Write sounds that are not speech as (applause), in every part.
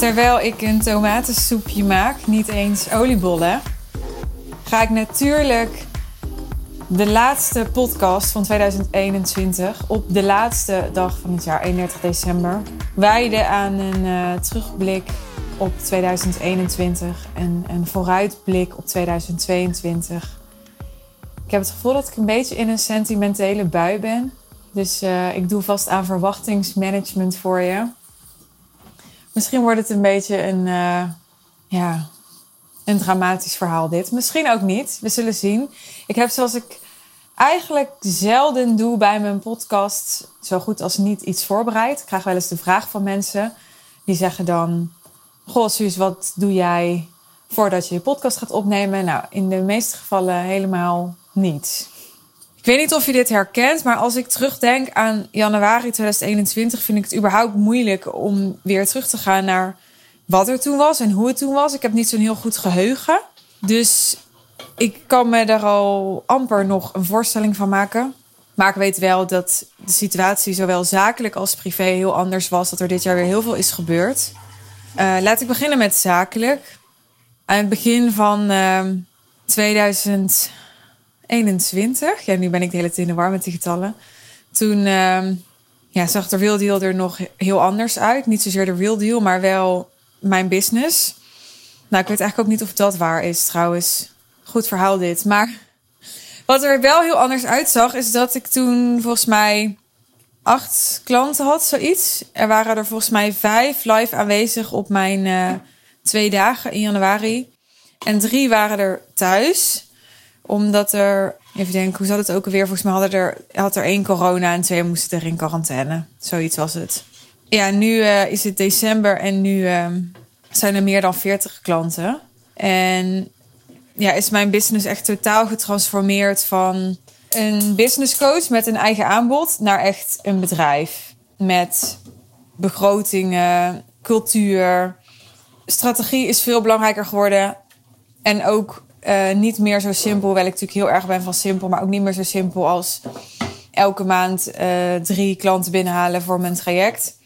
Terwijl ik een tomatensoepje maak, niet eens oliebollen, ga ik natuurlijk de laatste podcast van 2021 op de laatste dag van het jaar, 31 december, wijden aan een uh, terugblik op 2021 en een vooruitblik op 2022. Ik heb het gevoel dat ik een beetje in een sentimentele bui ben. Dus uh, ik doe vast aan verwachtingsmanagement voor je. Misschien wordt het een beetje een, uh, ja, een dramatisch verhaal dit. Misschien ook niet. We zullen zien. Ik heb zoals ik eigenlijk zelden doe bij mijn podcast, zo goed als niet iets voorbereid. Ik krijg wel eens de vraag van mensen. Die zeggen dan, goh Suus, wat doe jij voordat je je podcast gaat opnemen? Nou, in de meeste gevallen helemaal niets. Ik weet niet of je dit herkent, maar als ik terugdenk aan januari 2021, vind ik het überhaupt moeilijk om weer terug te gaan naar wat er toen was en hoe het toen was. Ik heb niet zo'n heel goed geheugen. Dus ik kan me daar al amper nog een voorstelling van maken. Maar ik weet wel dat de situatie zowel zakelijk als privé heel anders was. Dat er dit jaar weer heel veel is gebeurd. Uh, laat ik beginnen met zakelijk. Aan het begin van uh, 2000. 21. Ja, nu ben ik de hele tijd in de war met die getallen. Toen uh, ja, zag de Real Deal er nog heel anders uit. Niet zozeer de Real Deal, maar wel mijn business. Nou, ik weet eigenlijk ook niet of dat waar is trouwens. Goed verhaal dit. Maar wat er wel heel anders uitzag, is dat ik toen volgens mij acht klanten had, zoiets. Er waren er volgens mij vijf live aanwezig op mijn uh, twee dagen in januari. En drie waren er thuis omdat er, even denken, hoe zat het ook alweer? Volgens mij hadden er, had er één corona en twee moesten er in quarantaine. Zoiets was het. Ja, nu uh, is het december en nu uh, zijn er meer dan 40 klanten. En ja, is mijn business echt totaal getransformeerd van een business coach met een eigen aanbod naar echt een bedrijf. Met begrotingen, cultuur. Strategie is veel belangrijker geworden. En ook uh, niet meer zo simpel, wel ik natuurlijk heel erg ben van simpel, maar ook niet meer zo simpel als elke maand uh, drie klanten binnenhalen voor mijn traject.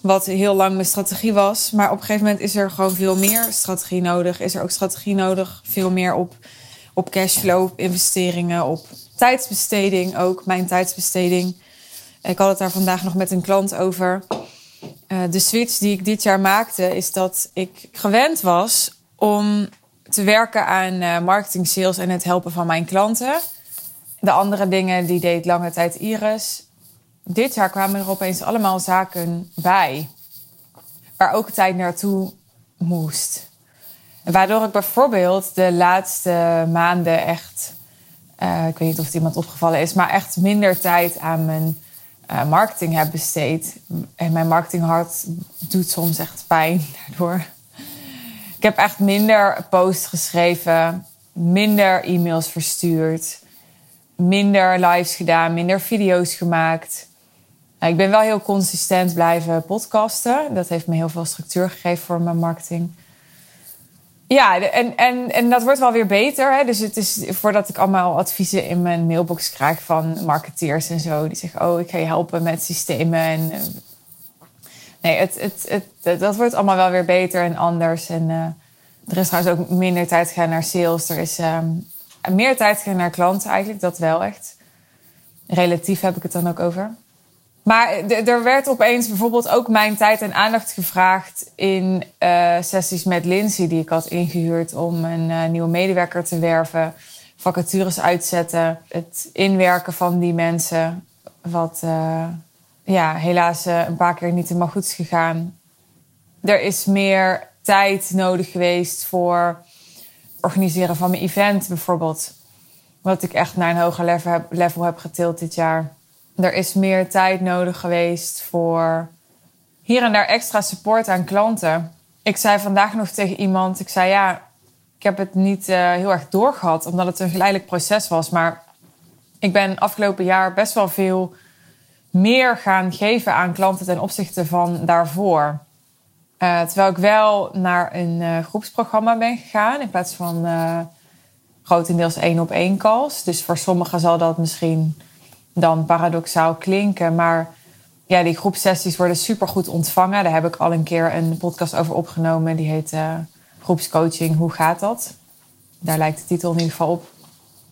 Wat heel lang mijn strategie was. Maar op een gegeven moment is er gewoon veel meer strategie nodig. Is er ook strategie nodig, veel meer op, op cashflow, op investeringen, op tijdsbesteding ook, mijn tijdsbesteding. Ik had het daar vandaag nog met een klant over. Uh, de switch die ik dit jaar maakte, is dat ik gewend was om te werken aan uh, marketing, sales en het helpen van mijn klanten. De andere dingen die deed lange tijd Iris. Dit jaar kwamen er opeens allemaal zaken bij. Waar ook tijd naartoe moest. Waardoor ik bijvoorbeeld de laatste maanden echt, uh, ik weet niet of het iemand opgevallen is, maar echt minder tijd aan mijn uh, marketing heb besteed. En mijn marketinghart doet soms echt pijn (laughs) daardoor. Ik heb echt minder posts geschreven, minder e-mails verstuurd, minder lives gedaan, minder video's gemaakt. Nou, ik ben wel heel consistent blijven podcasten. Dat heeft me heel veel structuur gegeven voor mijn marketing. Ja, en, en, en dat wordt wel weer beter. Hè? Dus het is voordat ik allemaal adviezen in mijn mailbox krijg van marketeers en zo. Die zeggen: Oh, ik ga je helpen met systemen en eh, nee, het, het, het, dat wordt allemaal wel weer beter en anders. En uh, er is trouwens ook minder tijd gegaan naar sales. Er is um, meer tijd gegaan naar klanten eigenlijk. Dat wel echt. Relatief heb ik het dan ook over. Maar er werd opeens bijvoorbeeld ook mijn tijd en aandacht gevraagd in uh, sessies met Lindsay, die ik had ingehuurd om een nieuwe medewerker te werven. Vacatures uitzetten, het inwerken van die mensen. Wat ja, helaas uh, een paar keer niet helemaal goed gegaan. Er is meer tijd nodig geweest voor organiseren van mijn event bijvoorbeeld. Wat ik echt naar een hoger level heb, level heb getild dit jaar. Er is meer tijd nodig geweest voor hier en daar extra support aan klanten. Ik zei vandaag nog tegen iemand, ik zei ja, ik heb het niet uh, heel erg doorgehad, omdat het een geleidelijk proces was. Maar ik ben afgelopen jaar best wel veel meer gaan geven aan klanten ten opzichte van daarvoor. Uh, terwijl ik wel naar een uh, groepsprogramma ben gegaan in plaats van uh, grotendeels één op één calls. Dus voor sommigen zal dat misschien dan paradoxaal klinken. Maar ja, die groepsessies worden super goed ontvangen. Daar heb ik al een keer een podcast over opgenomen. Die heet Groepscoaching, hoe gaat dat? Daar lijkt de titel in ieder geval op.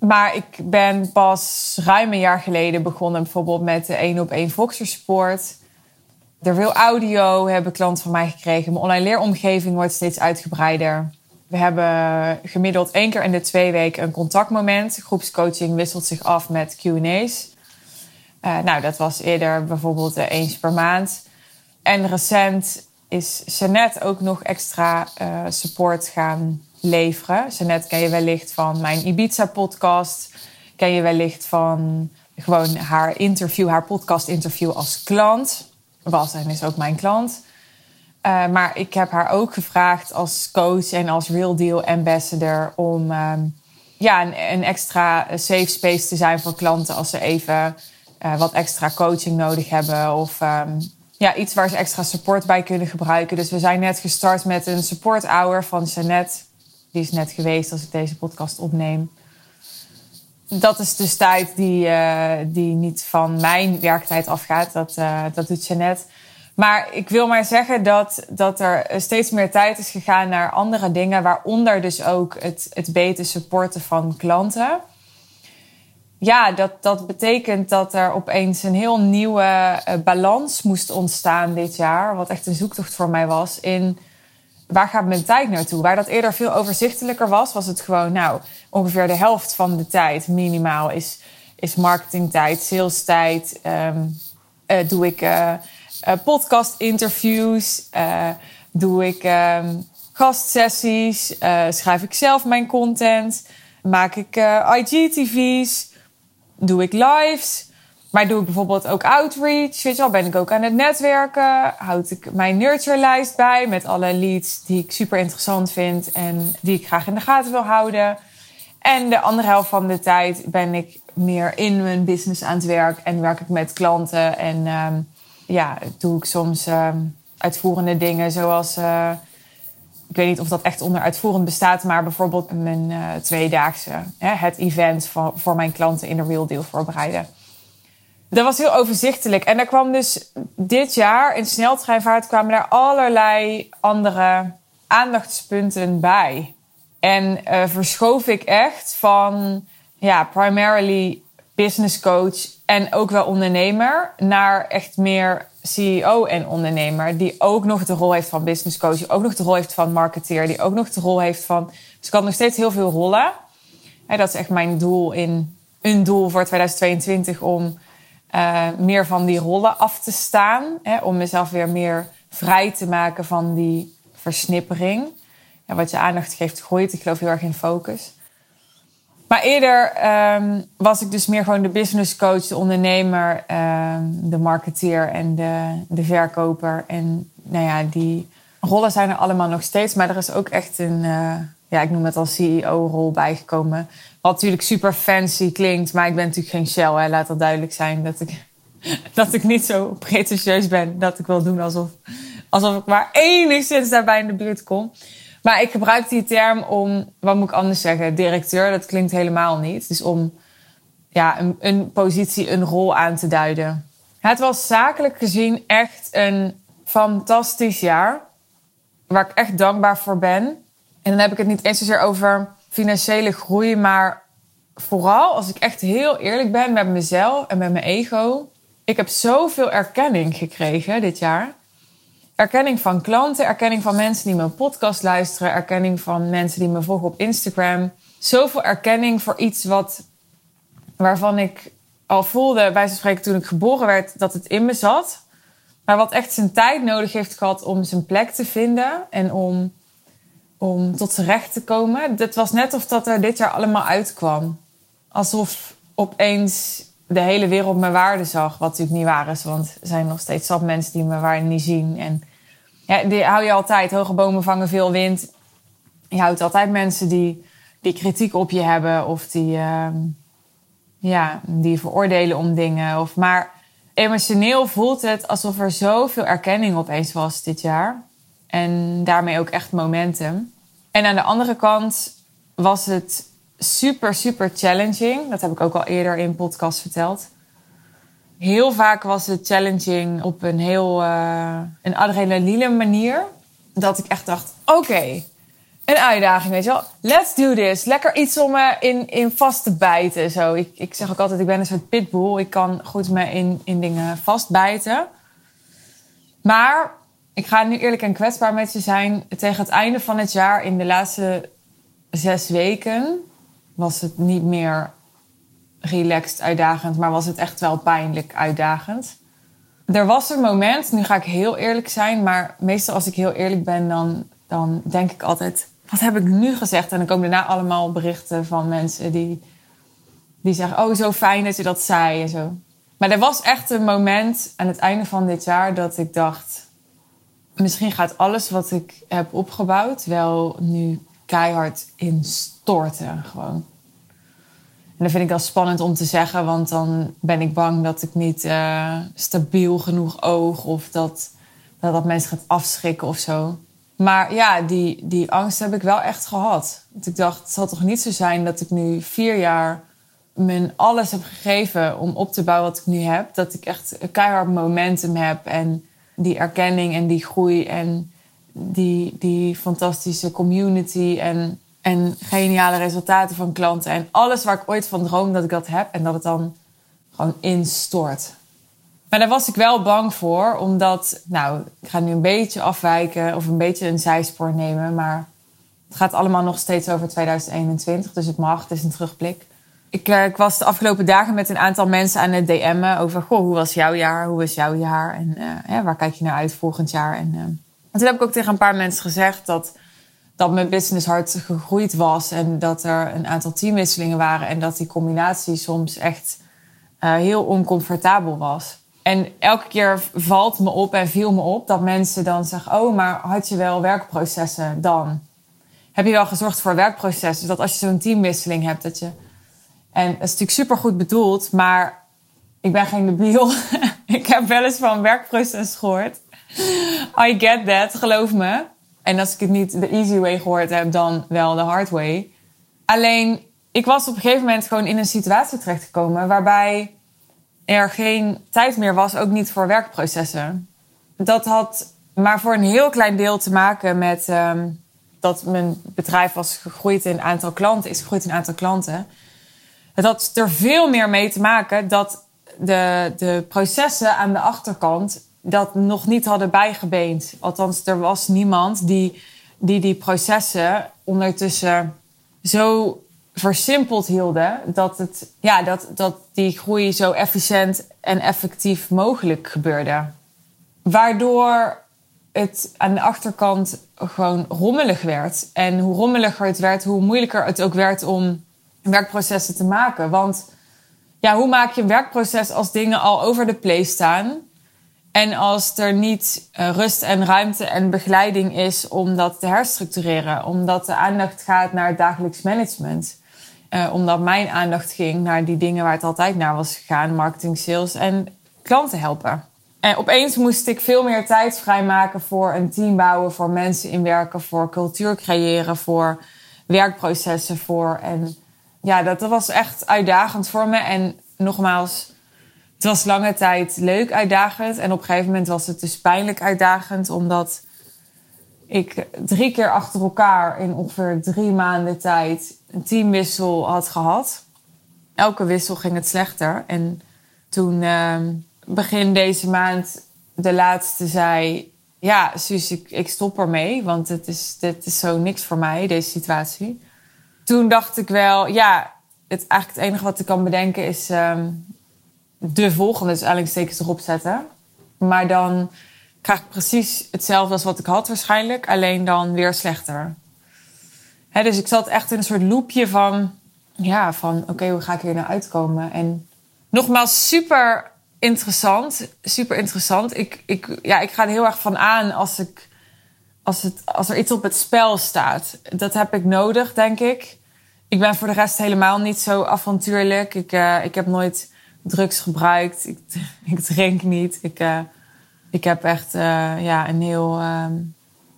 Maar ik ben pas ruim een jaar geleden begonnen bijvoorbeeld met de 1 op 1 Voxer Support. Er veel audio hebben klanten van mij gekregen. Mijn online leeromgeving wordt steeds uitgebreider. We hebben gemiddeld één keer in de twee weken een contactmoment. Groepscoaching wisselt zich af met QA's. Uh, nou, dat was eerder bijvoorbeeld eens per maand. En recent is Jeannette ook nog extra uh, support gaan leveren. Jeannette ken je wellicht van mijn Ibiza-podcast. Ken je wellicht van gewoon haar interview, haar podcast-interview als klant. Was en is ook mijn klant. Uh, maar ik heb haar ook gevraagd als coach en als Real Deal Ambassador om um, ja, een, een, extra safe space te zijn voor klanten als ze even uh, wat extra coaching nodig hebben of um, ja, iets waar ze extra support bij kunnen gebruiken. Dus we zijn net gestart met een support hour van Jeannette. Die is net geweest als ik deze podcast opneem. Dat is dus tijd die, uh, die niet van mijn werktijd afgaat. Dat, uh, dat doet Jeannette. Maar ik wil maar zeggen dat, dat er steeds meer tijd is gegaan naar andere dingen, waaronder dus ook het, het beter supporten van klanten. Ja, dat, dat betekent dat er opeens een heel nieuwe uh, balans moest ontstaan dit jaar. Wat echt een zoektocht voor mij was. In waar gaat mijn tijd naartoe? Waar dat eerder veel overzichtelijker was, was het gewoon, nou, ongeveer de helft van de tijd minimaal is, is marketingtijd, salestijd. Um, uh, doe ik. Uh, uh, podcast interviews, uh, doe ik um, gastsessies, schrijf ik zelf mijn content, maak ik IGTV's, doe ik lives. Maar doe ik bijvoorbeeld ook outreach, weet wel, ben ik ook aan het netwerken, houd ik mijn nurture-lijst bij met alle leads die ik super interessant vind en die ik graag in de gaten wil houden. En de andere helft van de tijd ben ik meer in mijn business aan het werk en werk ik met klanten en um, ja, doe ik soms uh, uitvoerende dingen zoals. Uh, ik weet niet of dat echt onder uitvoerend bestaat, maar bijvoorbeeld mijn uh, tweedaagse, hè, het event voor mijn klanten in de Real Deal voorbereiden. Dat was heel overzichtelijk. En er kwam dus dit jaar in sneltreinvaart kwamen daar allerlei andere aandachtspunten bij. En uh, verschoof ik echt van ja, primarily business coach en ook wel ondernemer naar echt meer CEO en ondernemer. Die ook nog de rol heeft van business coach, die ook nog de rol heeft van marketeer, die ook nog de rol heeft van. Dus ik had nog steeds heel veel rollen. En dat is echt mijn doel in een doel voor 2022 om uh, meer van die rollen af te staan. Hè, om mezelf weer meer vrij te maken van die versnippering. Ja, wat je aandacht geeft, groeit. Ik geloof heel erg in focus. Maar eerder um, was ik dus meer gewoon de business coach, de ondernemer, um, de marketeer en de, de verkoper. En nou ja, die rollen zijn er allemaal nog steeds. Maar er is ook echt een, uh, ja, ik noem het al CEO-rol bijgekomen. Wat natuurlijk super fancy klinkt, maar ik ben natuurlijk geen Shell. Hè. Laat dat duidelijk zijn dat ik, (laughs) dat ik niet zo pretentieus ben dat ik wil doen alsof, alsof ik maar enigszins daarbij in de buurt kom. Maar ik gebruik die term om, wat moet ik anders zeggen, directeur, dat klinkt helemaal niet. Dus om ja, een, een positie, een rol aan te duiden. Het was zakelijk gezien echt een fantastisch jaar. Waar ik echt dankbaar voor ben. En dan heb ik het niet eens zozeer over financiële groei, maar vooral als ik echt heel eerlijk ben met mezelf en met mijn ego. Ik heb zoveel erkenning gekregen dit jaar erkenning van klanten, erkenning van mensen die mijn podcast luisteren, erkenning van mensen die me volgen op Instagram. Zoveel erkenning voor iets wat, waarvan ik al voelde, bij ze spreken toen ik geboren werd, dat het in me zat. Maar wat echt zijn tijd nodig heeft gehad om zijn plek te vinden en om, om tot zijn recht te komen. Het was net of dat er dit jaar allemaal uitkwam. Alsof opeens de hele wereld mijn waarde zag. Wat natuurlijk niet waar is, want er zijn nog steeds zat mensen die mijn waarde niet zien. En ja, die hou je altijd. Hoge bomen vangen veel wind. Je houdt altijd mensen die, die kritiek op je hebben of die, uh, ja, die veroordelen om dingen. Of, maar emotioneel voelt het alsof er zoveel erkenning opeens was dit jaar. En daarmee ook echt momentum. En aan de andere kant was het super, super challenging. Dat heb ik ook al eerder in podcast verteld. heel vaak was het challenging op een heel uh, een adrenaline manier. Dat ik echt dacht, oké, een uitdaging, weet je wel. Let's do this. Lekker iets om me in, in vast te bijten. Zo. Ik, ik zeg ook altijd, ik ben een soort pitbull. Ik kan goed me in, in dingen vastbijten. Maar ik ga nu eerlijk en kwetsbaar met je zijn. Tegen het einde van het jaar, in de laatste zes weken, was het niet meer relaxed uitdagend, maar was het echt wel pijnlijk uitdagend. Er was een moment, nu ga ik heel eerlijk zijn, maar meestal als ik heel eerlijk ben, dan, dan denk ik altijd: wat heb ik nu gezegd? En dan komen daarna allemaal berichten van mensen die, die zeggen: Oh, zo fijn dat je dat zei en zo. Maar er was echt een moment aan het einde van dit jaar dat ik dacht: misschien gaat alles wat ik heb opgebouwd wel nu keihard instorten. Gewoon. En dat vind ik dan spannend om te zeggen, want dan ben ik bang dat ik niet uh, stabiel genoeg oog of dat, dat dat mensen gaat afschrikken of zo. Maar ja, die, die angst heb ik wel echt gehad. Want ik dacht, het zal toch niet zo zijn dat ik nu vier jaar mijn alles heb gegeven om op te bouwen wat ik nu heb. Dat ik echt een keihard momentum heb en die erkenning en die groei en die, die fantastische community en, en geniale resultaten van klanten. En alles waar ik ooit van droom dat ik dat heb en dat het dan gewoon instort. Maar daar was ik wel bang voor, omdat, nou, ik ga nu een beetje afwijken of een beetje een zijspoor nemen, maar het gaat allemaal nog steeds over 2021, dus het mag, het is een terugblik. Ik, eh, ik, was de afgelopen dagen met een aantal mensen aan het DM'en over, goh, hoe was jouw jaar, hoe was jouw jaar en uh, waar kijk je naar uit volgend jaar? En, uh, en toen heb ik ook tegen een paar mensen gezegd dat, dat mijn business hard gegroeid was en dat er een aantal teamwisselingen waren en dat die combinatie soms echt heel oncomfortabel was. En elke keer valt me op en viel me op dat mensen dan zeggen: Oh, maar had je wel werkprocessen dan? Heb je wel gezorgd voor werkprocessen? Dus dat als je zo'n teamwisseling hebt, dat je. En dat is natuurlijk super goed bedoeld, maar ik ben geen debiel. (laughs) ik heb wel eens van werkproces gehoord. I get that, geloof me. En als ik het niet de easy way gehoord heb, dan wel de hard way. Alleen, ik was op een gegeven moment gewoon in een situatie terechtgekomen waarbij er geen tijd meer was, ook niet voor werkprocessen. Dat had maar voor een heel klein deel te maken met um, dat mijn bedrijf was gegroeid in aantal klanten, is gegroeid in aantal klanten. Het had er veel meer mee te maken dat de, de processen aan de achterkant dat nog niet hadden bijgebeend. Althans, er was niemand die die, die processen ondertussen zo versimpeld hielden, dat, het, ja, dat, dat die groei zo efficiënt en effectief mogelijk gebeurde. Waardoor het aan de achterkant gewoon rommelig werd. En hoe rommeliger het werd, hoe moeilijker het ook werd om werkprocessen te maken. Want ja, hoe maak je een werkproces als dingen al over de play staan? En als er niet uh, rust en ruimte en begeleiding is om dat te herstructureren, omdat de aandacht gaat naar dagelijks management. Uh, omdat mijn aandacht ging naar die dingen waar het altijd naar was gegaan: marketing, sales en klanten helpen. En opeens moest ik veel meer tijd vrijmaken voor een team bouwen, voor mensen inwerken, voor cultuur creëren, voor werkprocessen, voor. En ja, dat, was echt uitdagend voor me. En nogmaals, het was lange tijd leuk uitdagend. En op een gegeven moment was het dus pijnlijk uitdagend, omdat ik drie keer achter elkaar in ongeveer drie maanden tijd een teamwissel had gehad. Elke wissel ging het slechter. En toen uh, begin deze maand de laatste zei... Ja, Suus, ik, ik stop ermee, want het is, dit is zo niks voor mij, deze situatie. Toen dacht ik wel, ja, het, eigenlijk het enige wat ik kan bedenken is... Um, de volgende, eigenlijk erop zetten. Maar dan krijg ik precies hetzelfde als wat ik had waarschijnlijk, alleen dan weer slechter. dus ik zat echt in een soort loopje van, ja, van oké, hoe ga ik hier nou uitkomen? En nogmaals, super interessant, super interessant. Ik, ik, ja, ik ga er heel erg van aan als, ik, als, het, als er iets op het spel staat. Dat heb ik nodig, denk ik. Ik ben voor de rest helemaal niet zo avontuurlijk. Ik, uh, ik heb nooit drugs gebruikt. Ik, (laughs) ik drink niet. Ik, uh, ik heb echt uh, ja, een heel uh,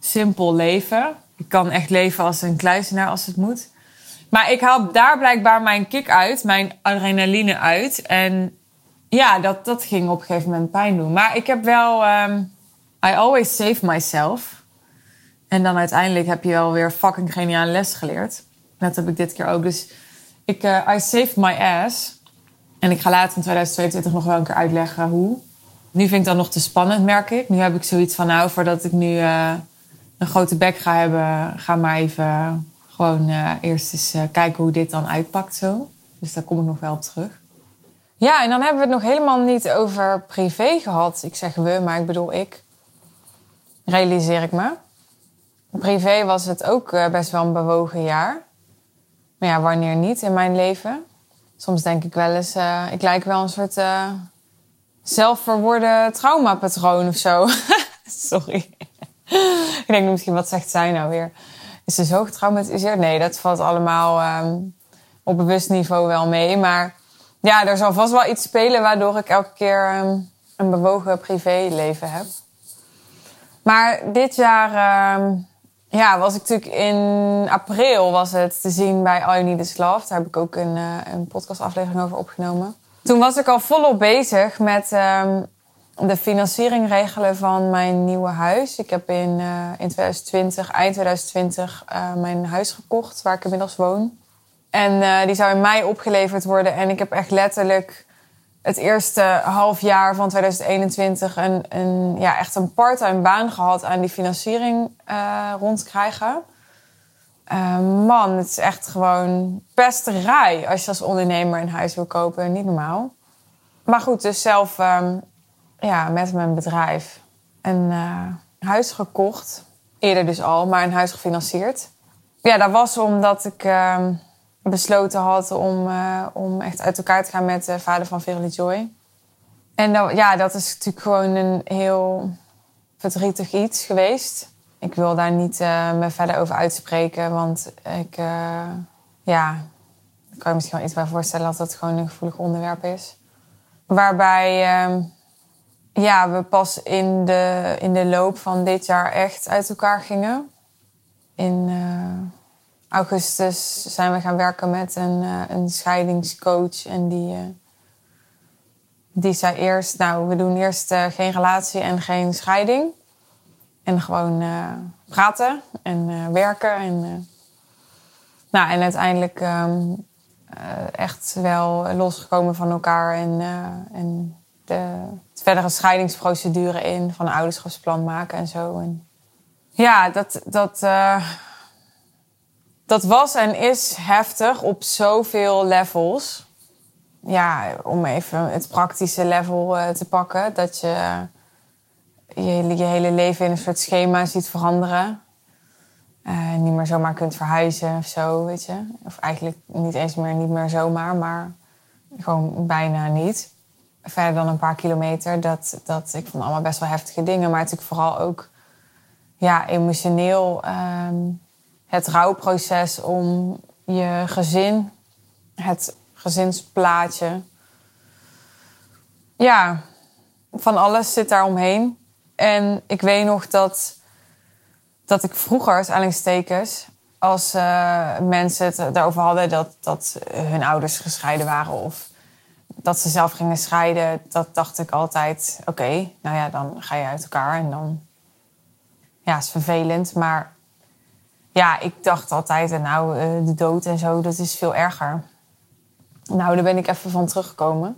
simpel leven. Ik kan echt leven als een kluizenaar als het moet. Maar ik haal daar blijkbaar mijn kick uit, mijn adrenaline uit. En ja, dat, dat ging op een gegeven moment pijn doen. Maar ik heb wel... ehm, I always save myself. En dan uiteindelijk heb je wel weer fucking geniale les geleerd. Dat heb ik dit keer ook. Dus ik, eh, I saved my ass. En ik ga later in 2022 nog wel een keer uitleggen hoe. Nu vind ik dat nog te spannend, merk ik. Nu heb ik zoiets van, nou, voordat ik nu eh, een grote bek ga hebben... ga maar even gewoon eh, eerst eens kijken hoe dit dan uitpakt zo. Dus daar kom ik nog wel op terug. Ja, en dan hebben we het nog helemaal niet over privé gehad. Ik zeg we, maar ik bedoel ik. Realiseer ik me. Privé was het ook best wel een bewogen jaar. Ja, wanneer niet in mijn leven? Soms denk ik wel eens, eh, ik lijk wel een soort eh zelfverwoorde traumapatroon of zo. (laughs) Sorry. ik denk misschien, wat zegt zij nou weer? Is ze zo getraumatiseerd? Nee, dat valt allemaal ehm, op bewust niveau wel mee. Maar ja, er zal vast wel iets spelen waardoor ik elke keer ehm, een bewogen privéleven heb. Maar dit jaar ehm, ja, was ik natuurlijk in april was het te zien bij All You Need Is Love. Daar heb ik ook een, eh, een podcastaflevering over opgenomen. Toen was ik al volop bezig met ehm, de financiering regelen van mijn nieuwe huis. Ik heb in, eh, in 2020, eind 2020, eh, mijn huis gekocht waar ik inmiddels woon. En die zou in mei opgeleverd worden. En ik heb echt letterlijk het eerste half jaar van 2021 een, een, ja, echt een parttime baan gehad aan die financiering eh rondkrijgen. Eh, man, het is echt gewoon pesterij als je als ondernemer een huis wil kopen. Niet normaal. Maar goed, dus zelf ehm, ja, met mijn bedrijf een eh, huis gekocht. Eerder dus al, maar een huis gefinancierd. Ja, dat was omdat ik ehm, besloten had om, eh, om echt uit elkaar te gaan met de vader van Verily Joy. En dan, ja, dat is natuurlijk gewoon een heel verdrietig iets geweest. Ik wil daar niet eh, me verder over uitspreken, want ik, eh, ja, kan je misschien wel iets bij voorstellen dat het gewoon een gevoelig onderwerp is. Waarbij ehm, ja, we pas in de, in de loop van dit jaar echt uit elkaar gingen. In augustus zijn we gaan werken met een, eh, een scheidingscoach. En die, eh, die zei eerst, nou, we doen eerst eh, geen relatie en geen scheiding. En gewoon praten en werken. En, nou, en uiteindelijk ehm, eh, echt wel losgekomen van elkaar. En, en de verdere scheidingsprocedure in van een ouderschapsplan maken en zo. En ja, dat, dat, dat was en is heftig op zoveel levels. Ja, om even het praktische level eh, te pakken. Dat je je, hele leven in een soort schema ziet veranderen. Eh, niet meer zomaar kunt verhuizen of zo, weet je. Of eigenlijk niet eens meer, niet meer zomaar, maar gewoon bijna niet. Verder dan een paar kilometer. Dat, dat, ik vond allemaal best wel heftige dingen. Maar natuurlijk vooral ook ja, emotioneel ehm, het rouwproces om je gezin, het gezinsplaatje. Ja, van alles zit daar omheen. En ik weet nog dat, dat ik vroeger, als aanhalingstekens, als eh, mensen het daarover hadden dat, dat hun ouders gescheiden waren of dat ze zelf gingen scheiden, dat dacht ik altijd: oké, nou ja, dan ga je uit elkaar en dan. Ja, is vervelend, maar ja, ik dacht altijd, nou, eh, de dood en zo, dat is veel erger. Nou, daar ben ik even van teruggekomen.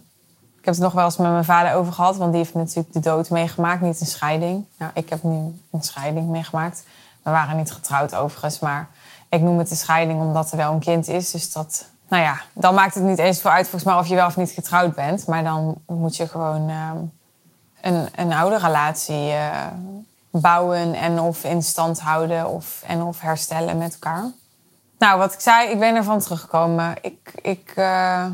Ik heb het nog wel eens met mijn vader over gehad, want die heeft natuurlijk de dood meegemaakt, niet een scheiding. Nou, ik heb nu een scheiding meegemaakt. We waren niet getrouwd overigens, maar ik noem het een scheiding omdat er wel een kind is. Dus dat, nou ja, dan maakt het niet eens veel uit volgens mij of je wel of niet getrouwd bent. Maar dan moet je gewoon ehm, een, een oude relatie eh, bouwen en of in stand houden of, en of herstellen met elkaar. Nou, wat ik zei, ik ben ervan teruggekomen. Ik, ik, eh,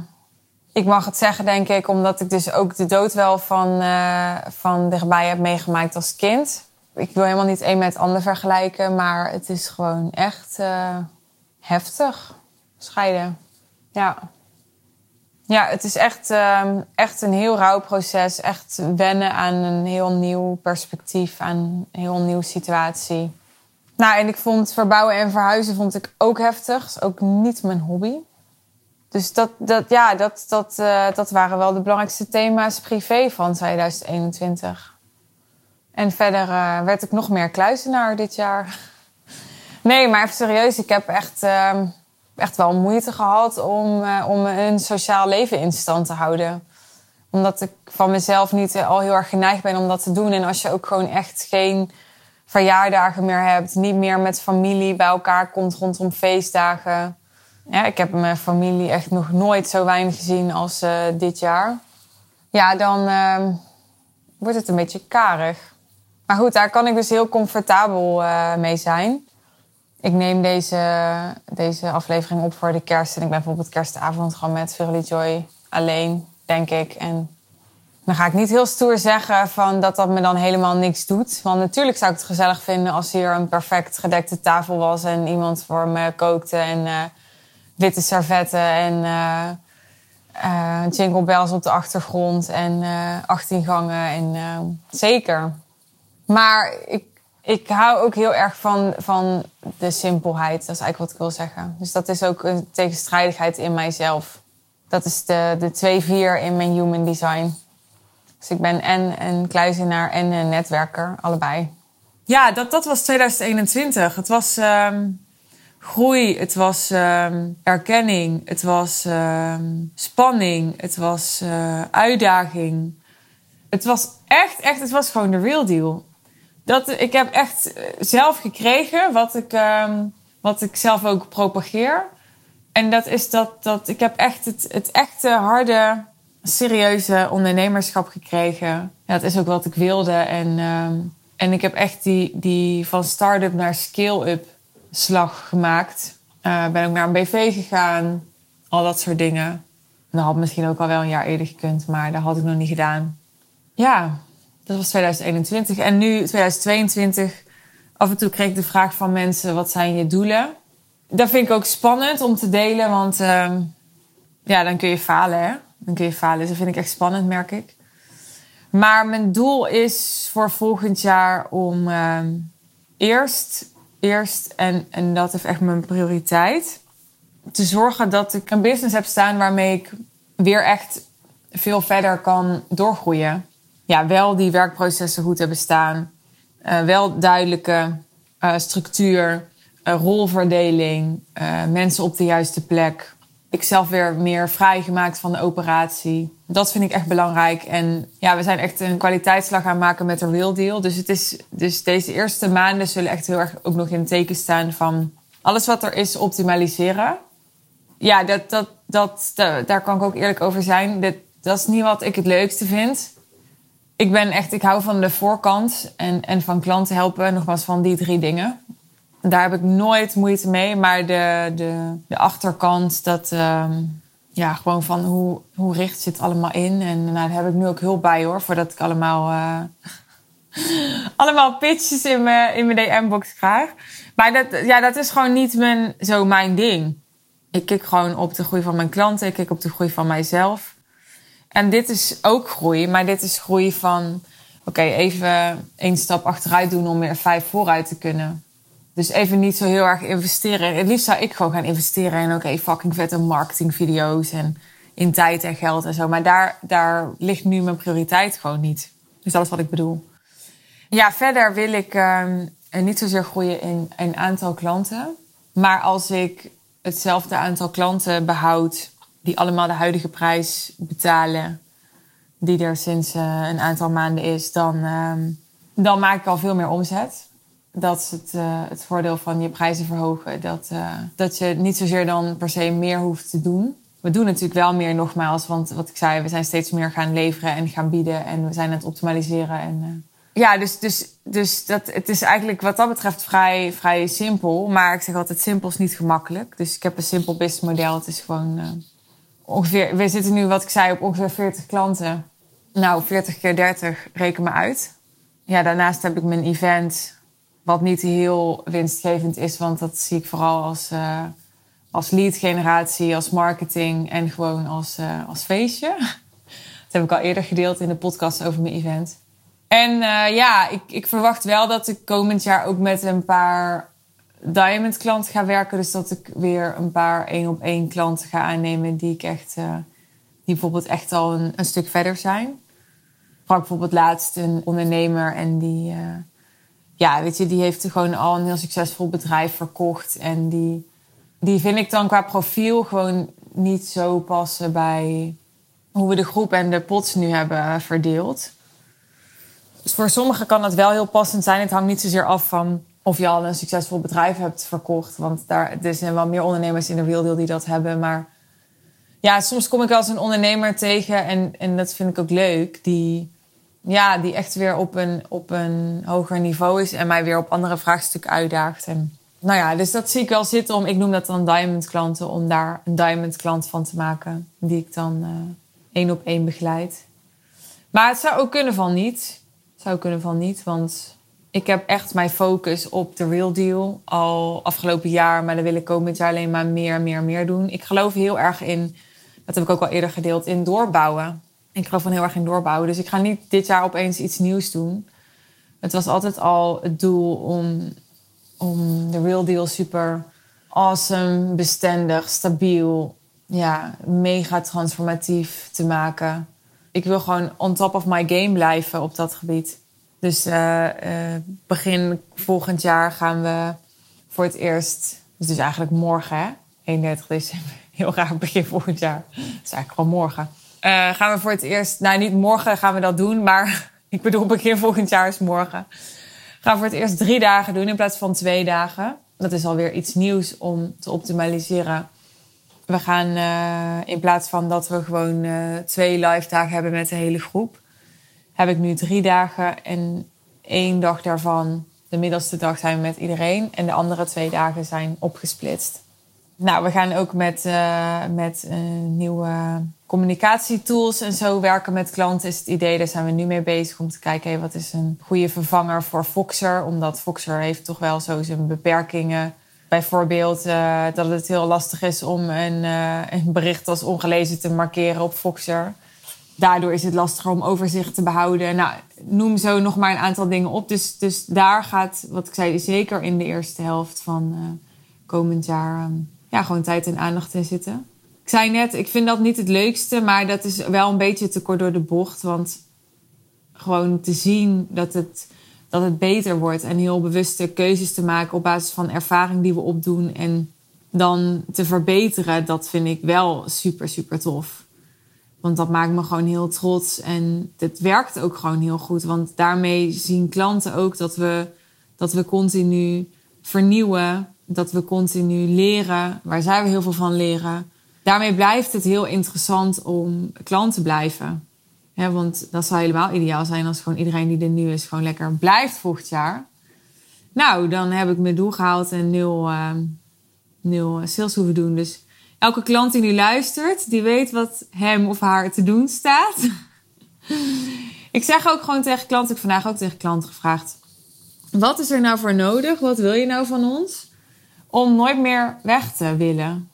ik mag het zeggen, denk ik, omdat ik dus ook de dood wel van, eh, van dichtbij heb meegemaakt als kind. Ik wil helemaal niet een met het ander vergelijken, maar het is gewoon echt eh, heftig scheiden. Ja. Ja, het is echt, ehm, echt een heel rauw proces. Echt wennen aan een heel nieuw perspectief, aan een heel nieuwe situatie. Nou, en ik vond verbouwen en verhuizen vond ik ook heftig. Ook niet mijn hobby. dus dat, dat, ja, dat, dat, uh, dat waren wel de belangrijkste thema's privé van 2021. En verder uh, werd ik nog meer kluizenaar dit jaar. (laughs) Nee, maar even serieus. Ik heb echt, uh, echt wel moeite gehad om, uh, om een sociaal leven in stand te houden. Omdat ik van mezelf niet al heel erg geneigd ben om dat te doen. En als je ook gewoon echt geen verjaardagen meer hebt, niet meer met familie bij elkaar komt rondom feestdagen. Ja, ik heb mijn familie echt nog nooit zo weinig gezien als uh, dit jaar. Ja, dan uh, wordt het een beetje karig. Maar goed, daar kan ik dus heel comfortabel mee zijn. Ik neem deze, deze aflevering op voor de kerst. En ik ben bijvoorbeeld kerstavond gewoon met Verily Joy alleen, denk ik. En dan ga ik niet heel stoer zeggen van dat dat me dan helemaal niks doet. Want natuurlijk zou ik het gezellig vinden als hier een perfect gedekte tafel was en iemand voor me kookte en uh, witte servetten en uh, jingle bells op de achtergrond en 18 gangen en zeker. Maar ik, ik hou ook heel erg van, van de simpelheid. Dat is eigenlijk wat ik wil zeggen. Dus dat is ook een tegenstrijdigheid in mijzelf. Dat is de, de 2-4 in mijn human design. Dus ik ben en een kluizenaar en een netwerker, allebei. Ja, dat, dat was 2021. Het was um, groei, het was um, erkenning, het was um, spanning, het was uh, uitdaging. Het was echt, echt, het was gewoon de real deal. Dat, ik heb echt zelf gekregen wat ik, wat ik zelf ook propageer. En dat is dat, dat ik heb echt het, het echte harde serieuze ondernemerschap gekregen. Ja, dat is ook wat ik wilde. En, uh, en ik heb echt die, die van start-up naar scale-up slag gemaakt. Uh, ben ook naar een BV gegaan. Al dat soort dingen. dat had misschien ook al wel een jaar eerder gekund, maar dat had ik nog niet gedaan. Ja, dat was 2021. En nu 2022. Af en toe kreeg ik de vraag van mensen: wat zijn je doelen? Dat vind ik ook spannend om te delen, want uh, ja, dan kun je falen. Hè? Dan kun je falen. Dus dat vind ik echt spannend, merk ik. Maar mijn doel is voor volgend jaar om uh, eerst, eerst en, en dat is echt mijn prioriteit, te zorgen dat ik een business heb staan waarmee ik weer echt veel verder kan doorgroeien. Ja, wel die werkprocessen goed hebben staan. Uh, wel duidelijke uh, structuur, uh, rolverdeling, mensen op de juiste plek ik zelf weer meer vrijgemaakt van de operatie. Dat vind ik echt belangrijk. En ja, we zijn echt een kwaliteitsslag aan maken met de Real Deal. Dus, het is, dus deze eerste maanden zullen echt heel erg ook nog in het teken staan van alles wat er is optimaliseren. Ja, dat, dat, dat, daar kan ik ook eerlijk over zijn. Dat, dat is niet wat ik het leukste vind. Ik ben echt, ik hou van de voorkant en, en van klanten helpen. Nogmaals, van die drie dingen. Daar heb ik nooit moeite mee. Maar de, de, de achterkant, dat um, ja, gewoon van hoe, hoe richt zit allemaal in. En nou, daar heb ik nu ook hulp bij hoor, voordat ik allemaal, uh, (laughs) allemaal pitches in mijn, in mijn DM-box krijg. Maar dat, ja, dat is gewoon niet mijn, zo mijn ding. Ik kijk gewoon op de groei van mijn klanten, ik kijk op de groei van mijzelf. En dit is ook groei, maar dit is groei van... Oké, even één stap achteruit doen om weer vijf vooruit te kunnen. Dus even niet zo heel erg investeren. Het liefst zou ik gewoon gaan investeren in oké, fucking vette marketingvideo's en in tijd en geld en zo. Maar daar, daar ligt nu mijn prioriteit gewoon niet. Dus dat is wat ik bedoel. Ja, verder wil ik uh, niet zozeer groeien in een aantal klanten. Maar als ik hetzelfde aantal klanten behoud die allemaal de huidige prijs betalen, die er sinds uh, een aantal maanden is, dan, uh, dan maak ik al veel meer omzet dat is het, uh, het voordeel van je prijzen verhogen. Dat, uh, dat je niet zozeer dan per se meer hoeft te doen. We doen natuurlijk wel meer nogmaals, want wat ik zei, we zijn steeds meer gaan leveren en gaan bieden en we zijn aan het optimaliseren. En, ja, dus, dus, dus dat, het is eigenlijk wat dat betreft vrij, vrij simpel. Maar ik zeg altijd, simpel is niet gemakkelijk. Dus ik heb een simpel business model. Het is gewoon ongeveer, we zitten nu, wat ik zei, op ongeveer 40 klanten. Nou, 40 keer 30, reken me uit. Ja, daarnaast heb ik mijn event wat niet heel winstgevend is, want dat zie ik vooral als, uh, als lead generatie, als marketing en gewoon als, uh, als feestje. (laughs) Dat heb ik al eerder gedeeld in de podcast over mijn event. En uh, ja, ik, ik verwacht wel dat ik komend jaar ook met een paar diamond klant ga werken. Dus dat ik weer een paar één op één klanten ga aannemen die ik echt, uh, die bijvoorbeeld echt al een, een stuk verder zijn. Sprak bijvoorbeeld laatst een ondernemer en die, uh, ja, weet je, die heeft gewoon al een heel succesvol bedrijf verkocht. En die, die vind ik dan qua profiel gewoon niet zo passen bij hoe we de groep en de pots nu hebben verdeeld. Dus voor sommigen kan dat wel heel passend zijn. Het hangt niet zozeer af van of je al een succesvol bedrijf hebt verkocht. Want daar, er zijn wel meer ondernemers in de Deal die dat hebben. Maar ja, soms kom ik eens een ondernemer tegen. En, en dat vind ik ook leuk. Die, ja, die echt weer op een, op een hoger niveau is. En mij weer op andere vraagstukken uitdaagt. En, nou ja, dus dat zie ik wel zitten om... Ik noem dat dan diamond klanten. Om daar een diamond klant van te maken. Die ik dan uh, één op één begeleid. Maar het zou ook kunnen van niet. Zou kunnen van niet, want ik heb echt mijn focus op de real deal al afgelopen jaar. Maar dan wil ik komend jaar alleen maar meer, meer, meer doen. Ik geloof heel erg in, dat heb ik ook al eerder gedeeld, in doorbouwen. Ik geloof van heel erg in doorbouwen. Dus ik ga niet dit jaar opeens iets nieuws doen. Het was altijd al het doel om, om de real deal super awesome, bestendig, stabiel, ja, mega transformatief te maken ik wil gewoon on top of my game blijven op dat gebied. Dus uh, uh, begin volgend jaar gaan we voor het eerst, dus, dus eigenlijk morgen, hè? 31 december, (laughs) heel graag begin volgend jaar. Dat is eigenlijk gewoon morgen. Uh, gaan we voor het eerst, nou niet morgen gaan we dat doen, maar (laughs) ik bedoel begin volgend jaar is morgen. Gaan we voor het eerst drie dagen doen in plaats van twee dagen. Dat is alweer iets nieuws om te optimaliseren we gaan in plaats van dat we gewoon twee live dagen hebben met de hele groep, heb ik nu drie dagen en één dag daarvan, de middelste dag, zijn we met iedereen. En de andere twee dagen zijn opgesplitst. Nou, we gaan ook met, uh, met nieuwe communicatietools en zo werken met klanten. Is het idee, daar zijn we nu mee bezig om te kijken, wat is een goede vervanger voor Foxer? Omdat Foxer heeft toch wel zo zijn beperkingen Bijvoorbeeld uh, dat het heel lastig is om een, een, bericht als ongelezen te markeren op Foxer. Daardoor is het lastiger om overzicht te behouden. Nou, noem zo nog maar een aantal dingen op. Dus, dus daar gaat, wat ik zei, zeker in de eerste helft van uh, komend jaar um, ja, gewoon tijd en aandacht in zitten. Ik zei net, ik vind dat niet het leukste, maar dat is wel een beetje te kort door de bocht. Want gewoon te zien dat het dat het beter wordt en heel bewuste keuzes te maken op basis van ervaring die we opdoen en dan te verbeteren, dat vind ik wel super, super tof. Want dat maakt me gewoon heel trots en het werkt ook gewoon heel goed. Want daarmee zien klanten ook dat we, dat we continu vernieuwen, dat we continu leren, waar zij we heel veel van leren. Daarmee blijft het heel interessant om klant te blijven. Want dat zou helemaal ideaal zijn als gewoon iedereen die er nu is gewoon lekker blijft volgend jaar. Nou, dan heb ik mijn doel gehaald en nul, uh, nul sales hoeven doen. Dus elke klant die nu luistert, die weet wat hem of haar te doen staat. (laughs) ik zeg ook gewoon tegen klanten, ik heb vandaag ook tegen klanten gevraagd. Wat is er nou voor nodig? Wat wil je nou van ons? Om nooit meer weg te willen.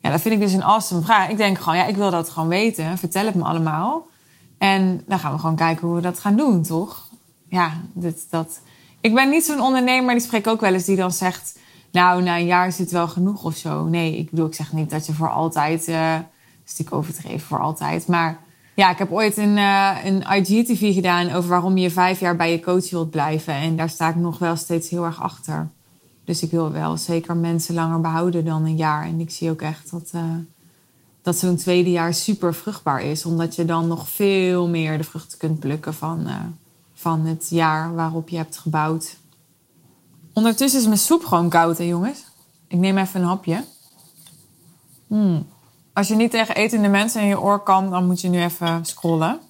Ja, dat vind ik dus een awesome vraag. Ik denk gewoon, ja, ik wil dat gewoon weten. Vertel het me allemaal. En dan gaan we gewoon kijken hoe we dat gaan doen, toch? Ja, dit, dat. Ik ben niet zo'n ondernemer, die spreek ook wel eens, die dan zegt... Nou, na een jaar is het wel genoeg of zo. Nee, ik bedoel, ik zeg niet dat je voor altijd... Uh, dat is natuurlijk overdreven voor altijd. Maar ja, ik heb ooit een, uh, een IGTV gedaan over waarom je vijf jaar bij je coach wilt blijven. En daar sta ik nog wel steeds heel erg achter. Dus ik wil wel zeker mensen langer behouden dan een jaar. En ik zie ook echt dat... Uh, dat zo'n tweede jaar super vruchtbaar is. Omdat je dan nog veel meer de vruchten kunt plukken van, van het jaar waarop je hebt gebouwd. Ondertussen is mijn soep gewoon koud, hè jongens? Ik neem even een hapje. Hmm. Als je niet tegen etende mensen in je oor kan, dan moet je nu even scrollen.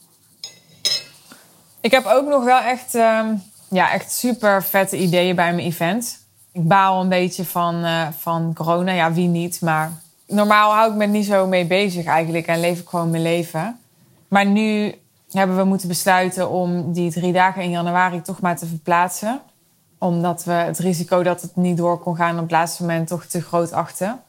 Ik heb ook nog wel echt, uh, ja, echt super vette ideeën bij mijn event. Ik baal een beetje van, uh, van corona. Ja, wie niet, maar normaal hou ik me niet zo mee bezig eigenlijk en leef ik gewoon mijn leven. Maar nu hebben we moeten besluiten om die drie dagen in januari toch maar te verplaatsen. Omdat we het risico dat het niet door kon gaan op het laatste moment toch te groot achten.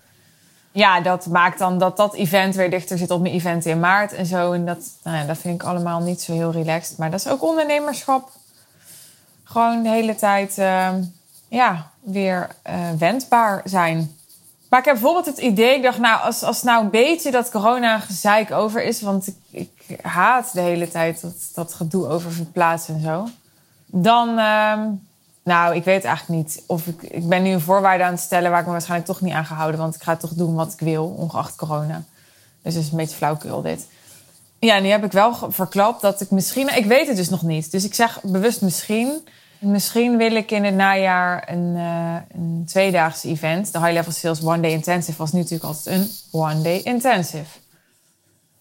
Ja, dat maakt dan dat dat event weer dichter zit op mijn event in maart en zo. En dat, nou ja, dat vind ik allemaal niet zo heel relaxed. Maar dat is ook ondernemerschap. Gewoon de hele tijd uh, ja, weer uh, wendbaar zijn. Maar ik heb bijvoorbeeld het idee, ik dacht, nou, als, als nou een beetje dat corona-gezeik over is, want ik, ik haat de hele tijd dat, dat gedoe over verplaatsen en zo, dan, uh, nou, ik weet eigenlijk niet of ik, ik ben nu een voorwaarde aan het stellen waar ik me waarschijnlijk toch niet aan gehouden, want ik ga toch doen wat ik wil, ongeacht corona. Dus het is een beetje flauwkul dit. Ja, nu heb ik wel verklapt dat ik misschien, ik weet het dus nog niet, dus ik zeg bewust misschien Misschien wil ik in het najaar een, uh, een event. De High Level Sales One Day Intensive was nu natuurlijk altijd een One Day Intensive.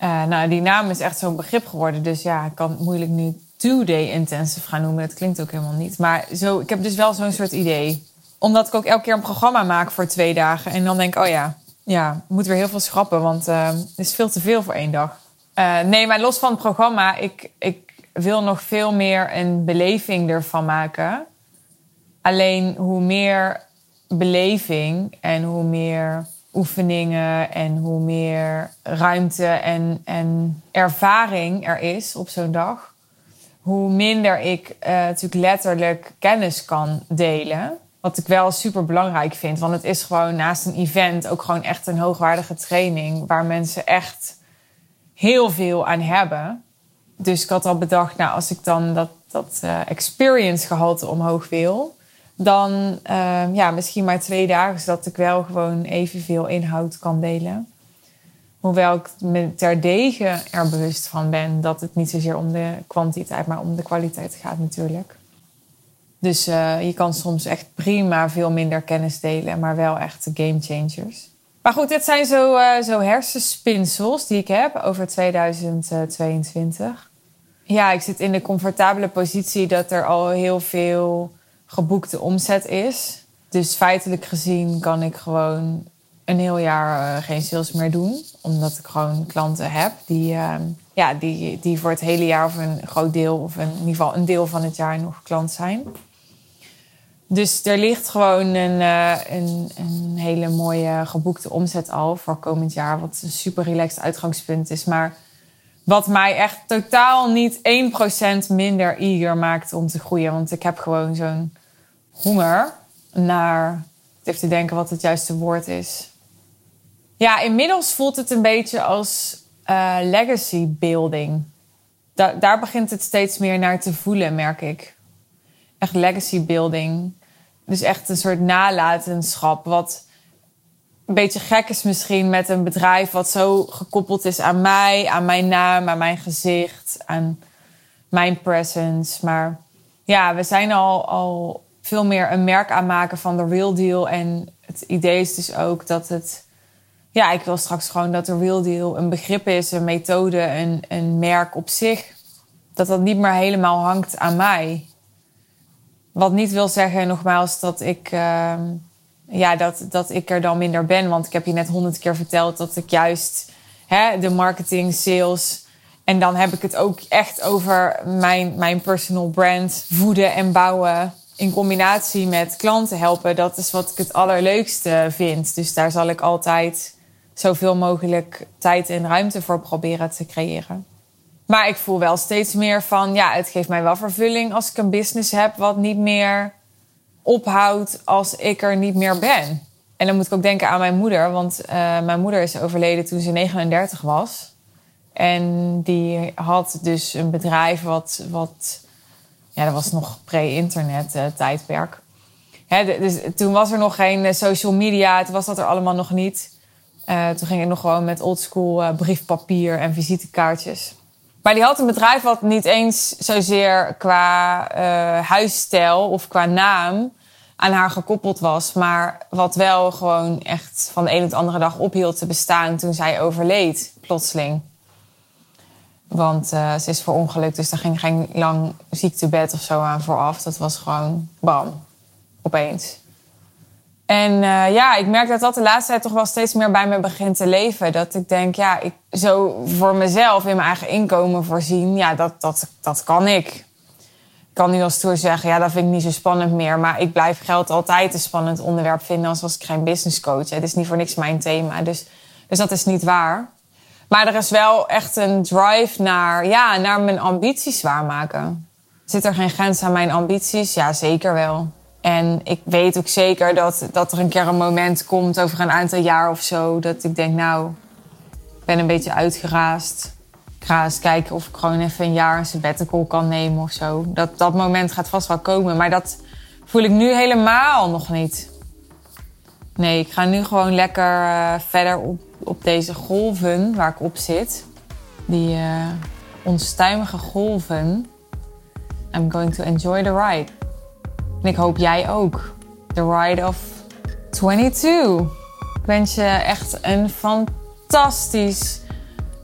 Uh, nou, die naam is echt zo'n begrip geworden. Dus ja, ik kan moeilijk nu Two Day Intensive gaan noemen. Dat klinkt ook helemaal niet. Maar zo, ik heb dus wel zo'n soort idee. Omdat ik ook elke keer een programma maak voor twee dagen. En dan denk ik, oh ja, ja, moet weer heel veel schrappen. Want uh, het is veel te veel voor één dag. nee, maar los van het programma, ik, ik wil nog veel meer een beleving ervan maken. Alleen hoe meer beleving en hoe meer oefeningen en hoe meer ruimte en, en ervaring er is op zo'n dag, hoe minder ik uh, natuurlijk letterlijk kennis kan delen. Wat ik wel super belangrijk vind, want het is gewoon naast een event ook gewoon echt een hoogwaardige training waar mensen echt heel veel aan hebben dus ik had al bedacht, nou, als ik dan dat, dat uh, experience gehalte omhoog wil, dan uh, ja, misschien maar twee dagen, zodat ik wel gewoon evenveel inhoud kan delen. Hoewel ik me terdege er bewust van ben dat het niet zozeer om de kwantiteit, maar om de kwaliteit gaat natuurlijk. Dus uh, je kan soms echt prima veel minder kennis delen, maar wel echt game changers. Maar goed, dit zijn zo, uh, zo hersenspinsels die ik heb over 2022 ja, ik zit in de comfortabele positie dat er al heel veel geboekte omzet is. Dus feitelijk gezien kan ik gewoon een heel jaar uh, geen sales meer doen. Omdat ik gewoon klanten heb die, uh, ja, die, die voor het hele jaar of een groot deel, of in ieder geval een deel van het jaar nog klant zijn. Dus er ligt gewoon een, uh, een, een, hele mooie geboekte omzet al voor komend jaar. Wat een super relaxed uitgangspunt is. Maar wat mij echt totaal niet 1% minder eager maakt om te groeien. Want ik heb gewoon zo'n honger naar. Even te denken wat het juiste woord is. Ja, inmiddels voelt het een beetje als uh, legacy building. Da daar begint het steeds meer naar te voelen, merk ik. Echt legacy building. Dus echt een soort nalatenschap. Wat een beetje gek is misschien met een bedrijf wat zo gekoppeld is aan mij, aan mijn naam, aan mijn gezicht, aan mijn presence. Maar ja, we zijn al, al veel meer een merk aanmaken van de real deal. En het idee is dus ook dat het. Ja, ik wil straks gewoon dat de real deal een begrip is, een methode, een, een merk op zich. Dat dat niet meer helemaal hangt aan mij. Wat niet wil zeggen, nogmaals, dat ik. Uh, ja, dat, dat ik er dan minder ben. Want ik heb je net honderd keer verteld dat ik juist hè, de marketing, sales. En dan heb ik het ook echt over mijn, mijn personal brand voeden en bouwen. In combinatie met klanten helpen. Dat is wat ik het allerleukste vind. Dus daar zal ik altijd zoveel mogelijk tijd en ruimte voor proberen te creëren. Maar ik voel wel steeds meer van, ja, het geeft mij wel vervulling als ik een business heb wat niet meer ophoudt als ik er niet meer ben. En dan moet ik ook denken aan mijn moeder, want uh, mijn moeder is overleden toen ze 39 was. En die had dus een bedrijf wat, wat ja, dat was nog pre-internet uh, tijdperk. Hè, dus toen was er nog geen eh, social media, toen was dat er allemaal nog niet. Uh, toen ging ik nog gewoon met oldschool briefpapier en visitekaartjes. Maar die had een bedrijf wat niet eens zozeer qua huisstijl of qua naam aan haar gekoppeld was. Maar wat wel gewoon echt van de een op de andere dag ophield te bestaan toen zij overleed, plotseling. Want ze is verongelukt, dus daar ging geen lang ziektebed of zo aan vooraf. Dat was gewoon bam, opeens. En uh, ja, ik merk dat dat de laatste tijd toch wel steeds meer bij me begint te leven. Dat ik denk, ja, ik zo voor mezelf in mijn eigen inkomen voorzien, ja, dat, dat, dat kan ik kan nu als stoer zeggen, ja, dat vind ik niet zo spannend meer. Maar ik blijf geld altijd een spannend onderwerp vinden, als was ik geen business coach. Het is niet voor niks mijn thema. Dus, dus dat is niet waar. Maar er is wel echt een drive naar, ja, naar mijn ambities waarmaken. Zit er geen grens aan mijn ambities? Ja, zeker wel. En ik weet ook zeker dat, dat er een keer een moment komt over een aantal jaar of zo. Dat ik denk, nou, ik ben een beetje uitgeraasd. Ik ga eens kijken of ik gewoon even een jaar een sabbatical kan nemen of zo. Dat, dat moment gaat vast wel komen. Maar dat voel ik nu helemaal nog niet. Nee, ik ga nu gewoon lekker uh, verder op, op deze golven waar ik op zit. Die uh, onstuimige golven. I'm going to enjoy the ride. En ik hoop jij ook. The ride of 22. Ik wens je echt een fantastisch,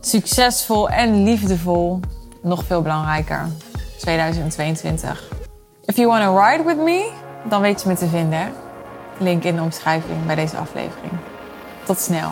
succesvol en liefdevol, nog veel belangrijker, 2022. If you want to ride with me, dan weet je me te vinden. Link in de omschrijving bij deze aflevering. Tot snel.